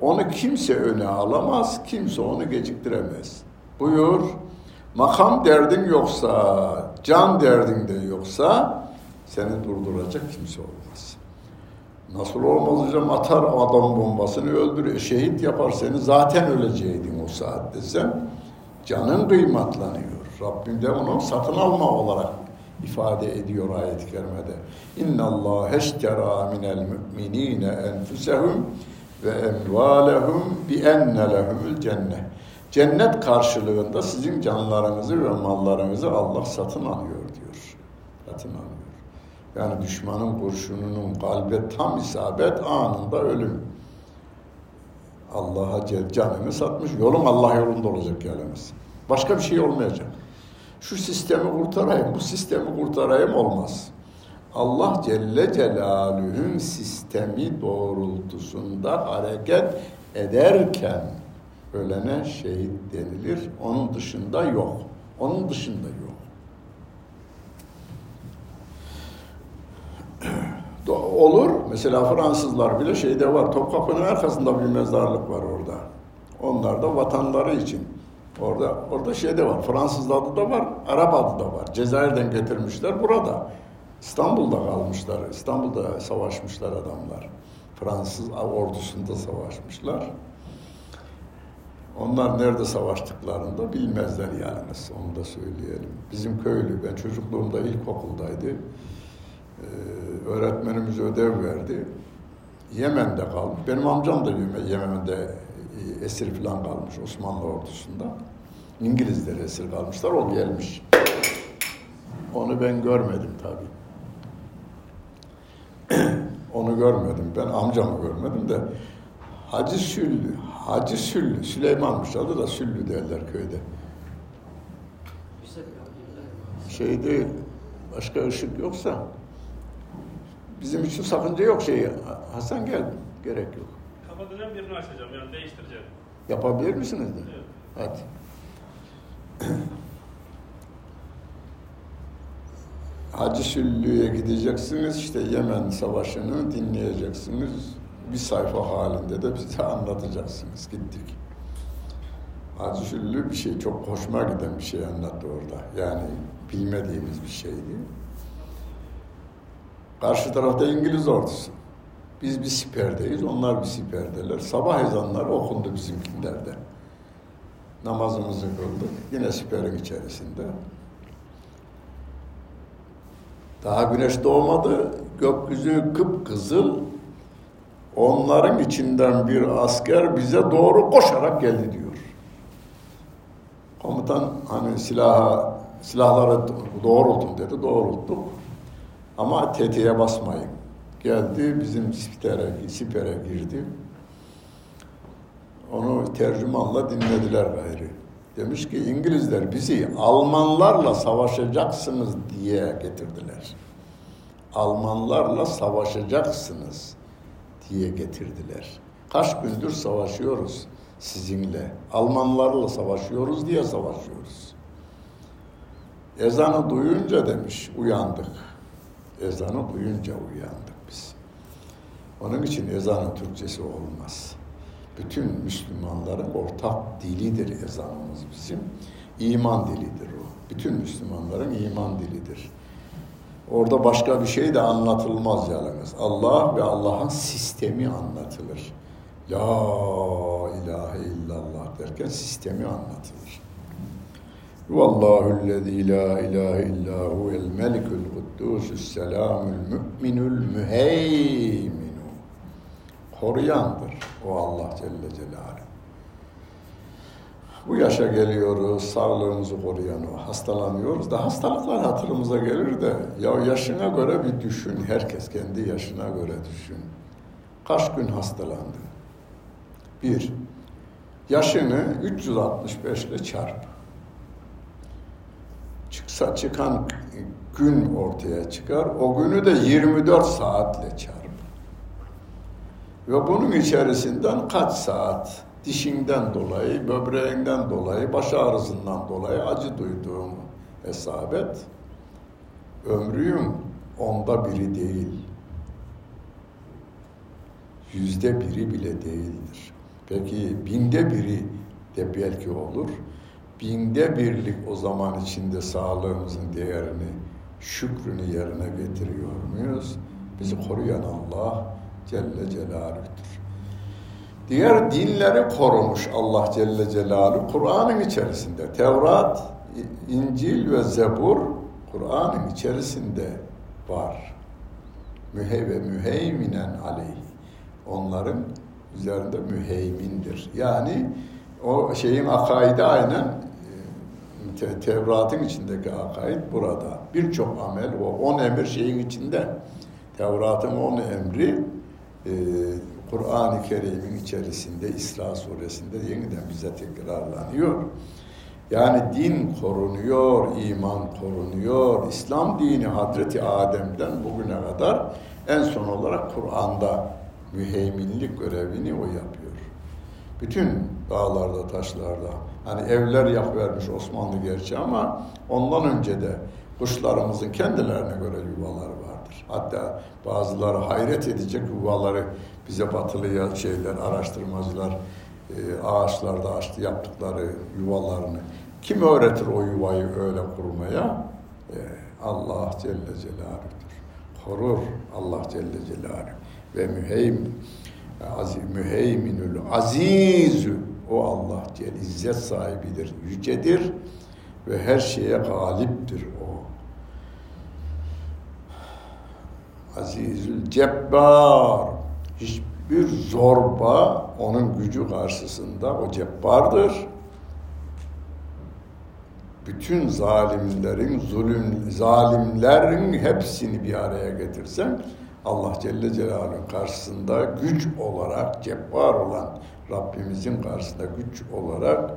Onu kimse öne alamaz, kimse onu geciktiremez. Buyur, makam derdin yoksa, can derdin de yoksa seni durduracak kimse olmaz. Nasıl olmaz hocam atar adam bombasını öldürür, şehit yapar seni zaten öleceydin o saatte sen. Canın kıymatlanıyor. Rabbim de onu satın alma olarak ifade ediyor ayet-i kerimede. İnna Allah eştera minel mu'minine enfusehum ve emvalehum bi enne lehumul cennet. Cennet karşılığında sizin canlarınızı ve mallarınızı Allah satın alıyor diyor. Satın alıyor. Yani düşmanın kurşununun kalbe tam isabet anında ölüm. Allah'a canını satmış. Yolun Allah yolunda olacak yalnız. Başka bir şey olmayacak. Şu sistemi kurtarayım, bu sistemi kurtarayım olmaz. Allah Celle Celaluhu'nun sistemi doğrultusunda hareket ederken ölene şehit denilir. Onun dışında yok. Onun dışında yok. Olur. Mesela Fransızlar bile şeyde var. Topkapı'nın arkasında bir mezarlık var orada. Onlar da vatanları için. Orada orada şeyde var. Fransız adı da var, Arap adı da var. Cezayir'den getirmişler burada. İstanbul'da kalmışlar. İstanbul'da savaşmışlar adamlar. Fransız ordusunda savaşmışlar. Onlar nerede savaştıklarını da bilmezler yalnız. Onu da söyleyelim. Bizim köylü, ben çocukluğumda ilkokuldaydı. Ee, öğretmenimiz ödev verdi. Yemen'de kalmış. Benim amcam da Yemen'de e, esir falan kalmış Osmanlı ordusunda. İngilizler esir kalmışlar, o gelmiş. Onu ben görmedim tabii. Onu görmedim. Ben amcamı görmedim de Hacı Süllü, Hacı Süllü, Süleyman'mış adı da Süllü derler köyde. Şey değil, başka ışık yoksa bizim için sakınca yok şey. Hasan gel, gerek yok. Kapatacağım birini açacağım yani değiştireceğim. Yapabilir misiniz de? Evet. Hadi. Hacı Süllü'ye gideceksiniz, işte Yemen Savaşı'nı dinleyeceksiniz. Bir sayfa halinde de bize anlatacaksınız. Gittik. Hacı Süllü bir şey, çok hoşuma giden bir şey anlattı orada. Yani bilmediğimiz bir şeydi. Karşı tarafta İngiliz ordusu. Biz bir siperdeyiz, onlar bir siperdeler. Sabah ezanları okundu bizimkilerde. Namazımızı kıldık. Yine siperin içerisinde. Daha güneş doğmadı. Gökyüzü kıpkızıl. Onların içinden bir asker bize doğru koşarak geldi diyor. Komutan hani silaha, silahları doğrultun dedi. Doğrulttuk. Ama tetiğe basmayın. Geldi bizim sipere, sipere girdi. Onu tercümanla dinlediler gayri. Demiş ki İngilizler bizi Almanlarla savaşacaksınız diye getirdiler. Almanlarla savaşacaksınız diye getirdiler. Kaç gündür savaşıyoruz sizinle. Almanlarla savaşıyoruz diye savaşıyoruz. Ezanı duyunca demiş uyandık. Ezanı duyunca uyandık biz. Onun için ezanın Türkçesi olmaz bütün Müslümanların ortak dilidir ezanımız bizim. İman dilidir o. Bütün Müslümanların iman dilidir. Orada başka bir şey de anlatılmaz yalnız. Allah ve Allah'ın sistemi anlatılır. La ilahe illallah derken sistemi anlatılır. Vallahu la ilahe illa huvel melikul kuddûsü's selamül mü'minül müheyminu. Koruyandır. O Allah Celle Celaluhu. Bu yaşa geliyoruz, sağlığımızı koruyan o. Hastalanıyoruz da hastalıklar hatırımıza gelir de ya yaşına göre bir düşün. Herkes kendi yaşına göre düşün. Kaç gün hastalandı? Bir, yaşını 365 ile çarp. Çıksa çıkan gün ortaya çıkar. O günü de 24 saatle çarp. Ve bunun içerisinden kaç saat dişinden dolayı, böbreğinden dolayı, baş ağrısından dolayı acı duyduğum hesap et. Ömrün onda biri değil. Yüzde biri bile değildir. Peki binde biri de belki olur. Binde birlik o zaman içinde sağlığımızın değerini, şükrünü yerine getiriyor muyuz? Bizi koruyan Allah Celle Celaluh'tür. Diğer dinleri korumuş Allah Celle Celaluhu Kur'an'ın içerisinde. Tevrat, İncil ve Zebur Kur'an'ın içerisinde var. Mühe ve müheyminen aleyh. Onların üzerinde müheymindir. Yani o şeyin akaidi aynen e, Tevrat'ın içindeki akaid burada. Birçok amel o. On emir şeyin içinde. Tevrat'ın on emri e, Kur'an-ı Kerim'in içerisinde İsra suresinde yeniden bize tekrarlanıyor. Yani din korunuyor, iman korunuyor. İslam dini Hazreti Adem'den bugüne kadar en son olarak Kur'an'da müheyminlik görevini o yapıyor. Bütün dağlarda, taşlarda, hani evler yapıvermiş Osmanlı gerçi ama ondan önce de kuşlarımızın kendilerine göre yuvaları vardır. Hatta bazıları hayret edecek yuvaları bize batılı şeyler, araştırmacılar e, ağaçlarda açtı yaptıkları yuvalarını. Kim öğretir o yuvayı öyle kurmaya? E, Allah Celle Celaluhu'dur. Korur Allah Celle Celaluhu. Ve müheymin, müheyminül azizü o Allah Celle izzet sahibidir, yücedir ve her şeye galiptir o. Azizül cebbar hiçbir zorba onun gücü karşısında o cebbardır. Bütün zalimlerin, zulüm, zalimlerin hepsini bir araya getirsen Allah Celle Celaluhu'nun karşısında güç olarak, cebbar olan Rabbimizin karşısında güç olarak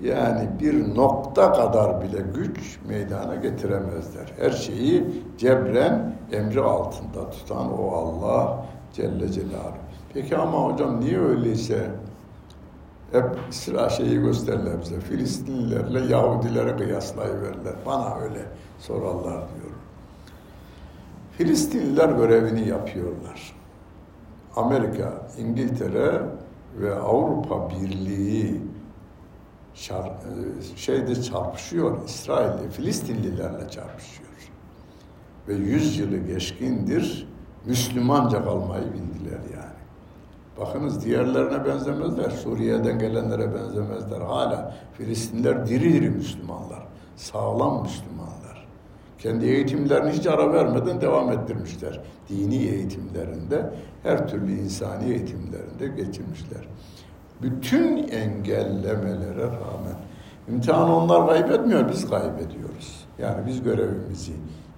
yani bir nokta kadar bile güç meydana getiremezler. Her şeyi cebren emri altında tutan o Allah Celle Celaluhu. Peki ama hocam niye öyleyse hep sıra şeyi gösterirler bize. Filistinlilerle Yahudilere kıyaslayıverirler. Bana öyle sorarlar diyor. Filistinliler görevini yapıyorlar. Amerika, İngiltere ve Avrupa Birliği şar, e, şeyde çarpışıyor. İsrail'de Filistinlilerle çarpışıyor. Ve yüz yılı geçkindir Müslümanca kalmayı bildiler yani. Bakınız diğerlerine benzemezler. Suriye'den gelenlere benzemezler. Hala Filistinler diri diri Müslümanlar. Sağlam Müslümanlar. Kendi eğitimlerini hiç ara vermeden devam ettirmişler. Dini eğitimlerinde, her türlü insani eğitimlerinde geçirmişler. Bütün engellemelere rağmen imtihanı onlar kaybetmiyor, biz kaybediyoruz. Yani biz görevimizi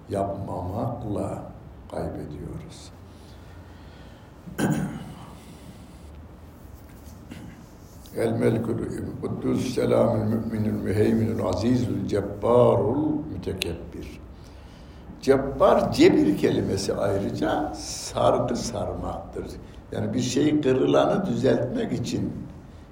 yapmamakla kaybediyoruz. El melikul kuddus selamül müminül müheyminül azizül cebbarul mütekebbir. Cebbar cebir kelimesi ayrıca sargı sarmaktır. Yani bir şeyi kırılanı düzeltmek için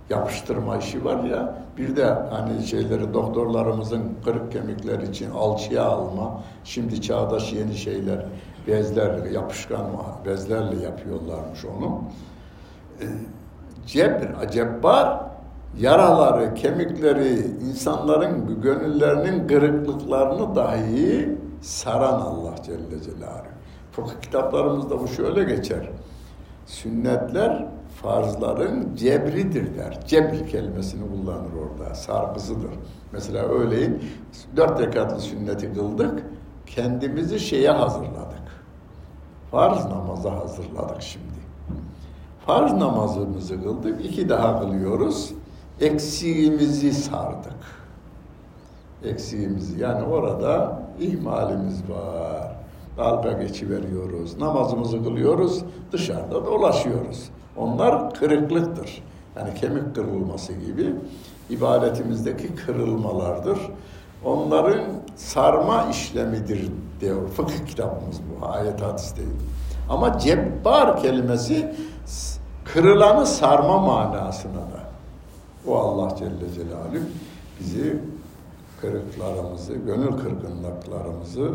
yapıştırma işi var ya. Bir de hani şeyleri doktorlarımızın kırık kemikler için alçıya alma. Şimdi çağdaş yeni şeyler bezler, yapışkan bezlerle yapıyorlarmış onu. Ee, cebr, cebbar yaraları, kemikleri, insanların gönüllerinin kırıklıklarını dahi saran Allah Celle Celaluhu. Fıkıh kitaplarımızda bu şöyle geçer. Sünnetler farzların cebridir der. Cebr kelimesini kullanır orada. Sargısıdır. Mesela öğleyin dört rekatlı sünneti kıldık. Kendimizi şeye hazırladık. Farz namaza hazırladık şimdi. Farz namazımızı kıldık. iki daha kılıyoruz. Eksiğimizi sardık. Eksiğimizi yani orada ihmalimiz var. Dalga geçiveriyoruz. Namazımızı kılıyoruz. Dışarıda dolaşıyoruz. Onlar kırıklıktır. Yani kemik kırılması gibi ibadetimizdeki kırılmalardır. Onların sarma işlemidir diyor. Fıkıh kitabımız bu. Ayet hadis değil. Ama cebbar kelimesi kırılanı sarma manasına da. O Allah Celle Celaluhu bizi kırıklarımızı, gönül kırgınlıklarımızı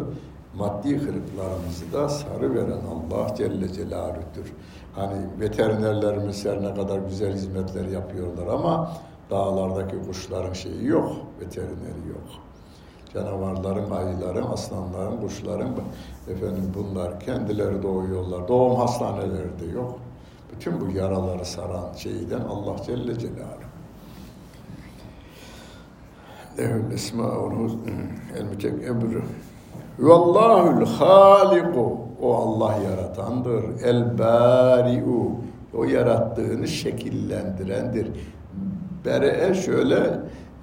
maddi kırıklarımızı da sarı veren Allah Celle Celaluh'tür. Hani veterinerlerimiz her ne kadar güzel hizmetler yapıyorlar ama dağlardaki kuşların şeyi yok, veterineri yok. Canavarların, ayıların, aslanların, kuşların efendim bunlar kendileri doğuyorlar. Doğum hastaneleri de yok. Bütün bu yaraları saran şeyden Allah Celle Celaluhu. Lehül esmaul el mütekebbir. Vallahul haliku. O Allah yaratandır. El bari'u. O yarattığını şekillendirendir. Bere'e şöyle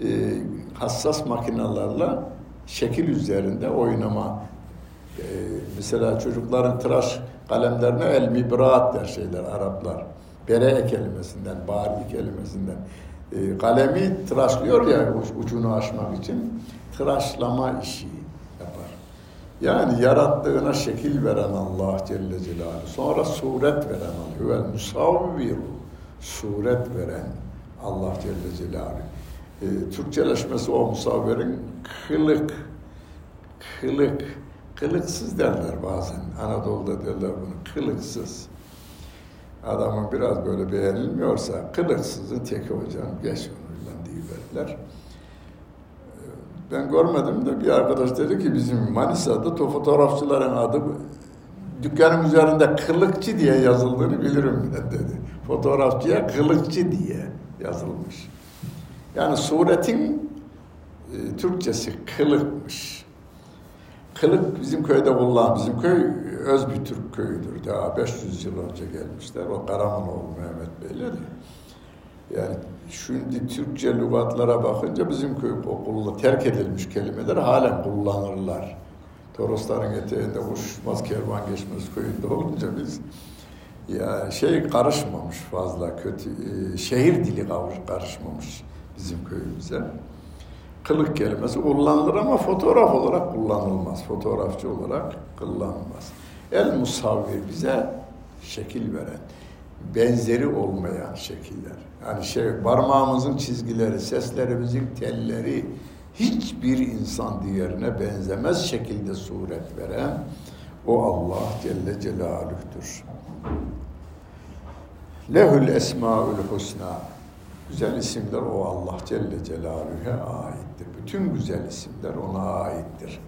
e, hassas makinalarla şekil üzerinde oynama. E, mesela çocukların tıraş kalemlerine el mibrat der şeyler Araplar. Bere kelimesinden, bari kelimesinden. E, kalemi tıraşlıyor ya ucunu açmak için. Tıraşlama işi. Yani yarattığına şekil veren Allah Celle Celaluhu. Sonra suret veren Allah. Vel musavviru. Suret veren Allah Celle Celaluhu. E, Türkçeleşmesi o musavverin kılık, kılık, kılıksız derler bazen. Anadolu'da derler bunu, kılıksız. Adamın biraz böyle beğenilmiyorsa, kılıksızın teki hocam, geç onu diyiverdiler. Ben görmedim de bir arkadaş dedi ki bizim Manisa'da fotoğrafçıların adı dükkanın üzerinde kılıkçı diye yazıldığını bilirim dedi. Fotoğrafçıya kılıkçı diye yazılmış. Yani suretin e, Türkçesi kılıkmış. Kılık bizim köyde kullan, bizim köy öz bir Türk köyüdür. Daha 500 yıl önce gelmişler. O Karamanoğlu Mehmet Bey'le de. Yani şimdi Türkçe lügatlara bakınca bizim köy okulunda terk edilmiş kelimeler halen kullanırlar. Torosların eteğinde uçmaz kervan geçmez köyünde olunca biz ya şey karışmamış fazla kötü e, şehir dili karışmamış bizim köyümüze. Kılık kelimesi kullanılır ama fotoğraf olarak kullanılmaz. Fotoğrafçı olarak kullanılmaz. El musavvir bize şekil veren, benzeri olmayan şekiller. Yani şey parmağımızın çizgileri, seslerimizin telleri hiçbir insan diğerine benzemez şekilde suret veren o Allah Celle Celaluh'tür. Lehül esmaül husna. Güzel isimler o Allah Celle Celaluhu'ya aittir. Bütün güzel isimler ona aittir.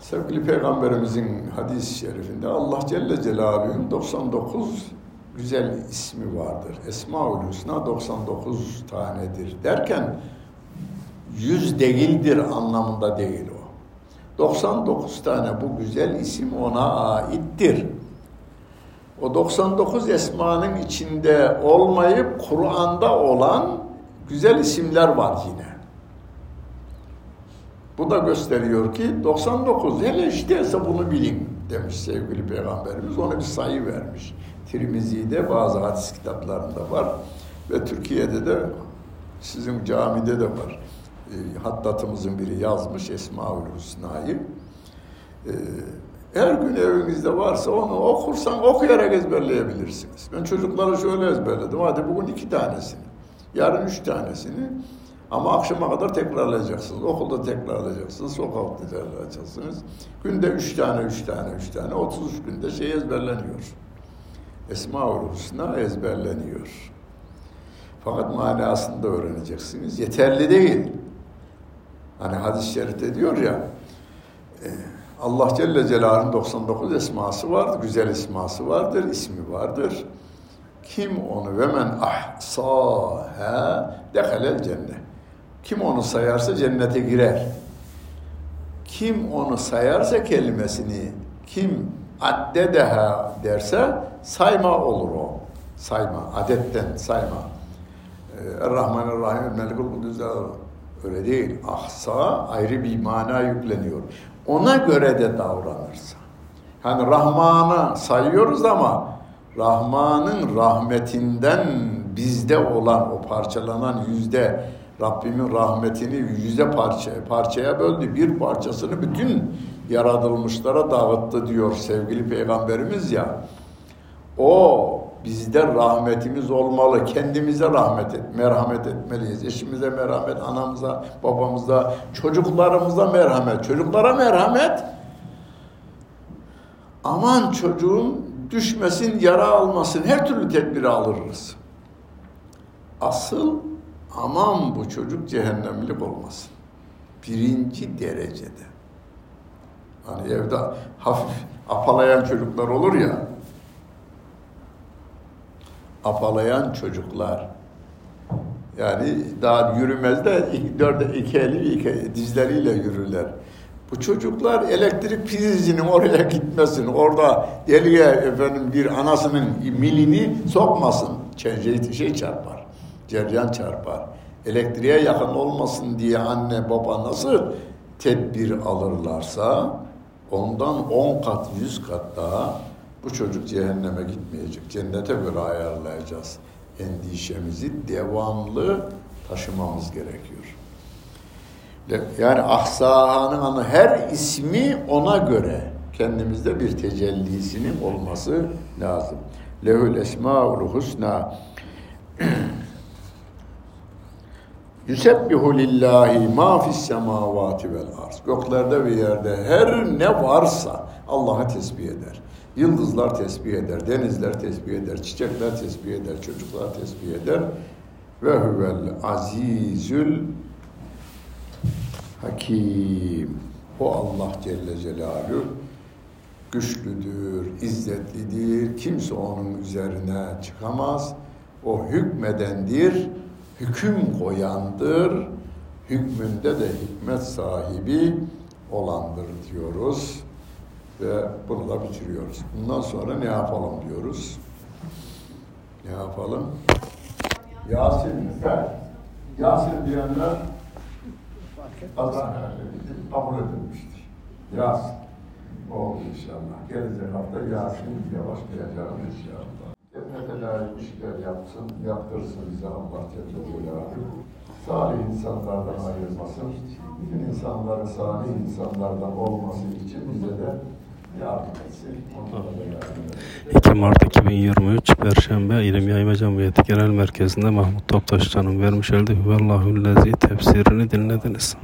Sevgili Peygamberimizin hadis-i şerifinde Allah Celle Celaluhu'nun 99 güzel ismi vardır. Esmaül Hüsna 99 tanedir derken yüz değildir anlamında değil o. 99 tane bu güzel isim ona aittir. O 99 esmanın içinde olmayıp Kur'an'da olan güzel isimler var yine. Bu da gösteriyor ki 99 hele işteyse bunu bilin demiş sevgili peygamberimiz. Ona bir sayı vermiş. Tirmizi'de bazı hadis kitaplarında var ve Türkiye'de de sizin camide de var. E, hattatımızın biri yazmış Esmaül Hüsna'yı. E, her gün evinizde varsa onu okursan okuyarak ezberleyebilirsiniz. Ben çocuklara şöyle ezberledim. Hadi bugün iki tanesini, yarın üç tanesini ama akşama kadar tekrarlayacaksınız. Okulda tekrarlayacaksınız, sokakta tekrarlayacaksınız. Günde üç tane, üç tane, üç tane, 33 günde şey ezberleniyor. Esma-ül Hüsna ezberleniyor. Fakat manasını da öğreneceksiniz. Yeterli değil. Hani hadis-i şerifte diyor ya, e, Allah Celle Celaluhu'nun 99 esması vardır, güzel esması vardır, ismi vardır. Kim onu ve men ahsaha dehalel cennet. Kim onu sayarsa cennete girer. Kim onu sayarsa kelimesini, kim addedeha derse sayma olur o. Sayma, adetten sayma. Ee, Er-Rahman-er-Rahim, Melikul Kudüs öyle değil. Ahsa ayrı bir mana yükleniyor. Ona göre de davranırsa. Hani Rahman'ı sayıyoruz ama Rahman'ın rahmetinden bizde olan o parçalanan yüzde Rabbimin rahmetini yüze parça, parçaya böldü. Bir parçasını bütün yaratılmışlara dağıttı diyor sevgili peygamberimiz ya. O bizde rahmetimiz olmalı. Kendimize rahmet et, merhamet etmeliyiz. Eşimize merhamet, anamıza, babamıza, çocuklarımıza merhamet. Çocuklara merhamet. Aman çocuğun düşmesin, yara almasın. Her türlü tedbiri alırız. Asıl aman bu çocuk cehennemlik olmasın. Birinci derecede. Hani evde hafif apalayan çocuklar olur ya. Apalayan çocuklar. Yani daha yürümez de iki, dörde, iki eli iki dizleriyle yürürler. Bu çocuklar elektrik prizinin oraya gitmesin, orada deliye efendim bir anasının milini sokmasın. Şey, şey çarpar, ceryan çarpar. Elektriğe yakın olmasın diye anne baba nasıl tedbir alırlarsa ondan on kat, yüz kat daha bu çocuk cehenneme gitmeyecek. Cennete göre ayarlayacağız. Endişemizi devamlı taşımamız gerekiyor. Yani Ahsaha'nın anı her ismi ona göre kendimizde bir tecellisinin olması lazım. Lehül esmaul husna Yusebbihu lillahi ma fis semavati vel arz. Göklerde ve yerde her ne varsa Allah'ı tesbih eder. Yıldızlar tesbih eder, denizler tesbih eder, çiçekler tesbih eder, çocuklar tesbih eder. Ve huvel azizül hakim. O Allah Celle Celaluhu güçlüdür, izzetlidir. Kimse onun üzerine çıkamaz. O hükmedendir hüküm koyandır, hükmünde de hikmet sahibi olandır diyoruz ve bunu da bitiriyoruz. Bundan sonra ne yapalım diyoruz? Ne yapalım? Yasin, ben, Yasin diyenler Adana kabul edilmiştir. Yasin. Oldu inşallah. Gelecek hafta Yasin diye başlayacağım inşallah. Cennete layık işler yapsın, yaptırsın bize Allah Celaluhu. Salih insanlardan ayırmasın. Bütün insanların salih insanlardan olması için bize de yardım etsin. Onlara da yardım etsin. 2 Mart 2023 Perşembe İlim Yayma Cemiyeti Genel Merkezi'nde Mahmut Toptaşcan'ın vermiş olduğu Hüvallahüllezi tefsirini dinlediniz.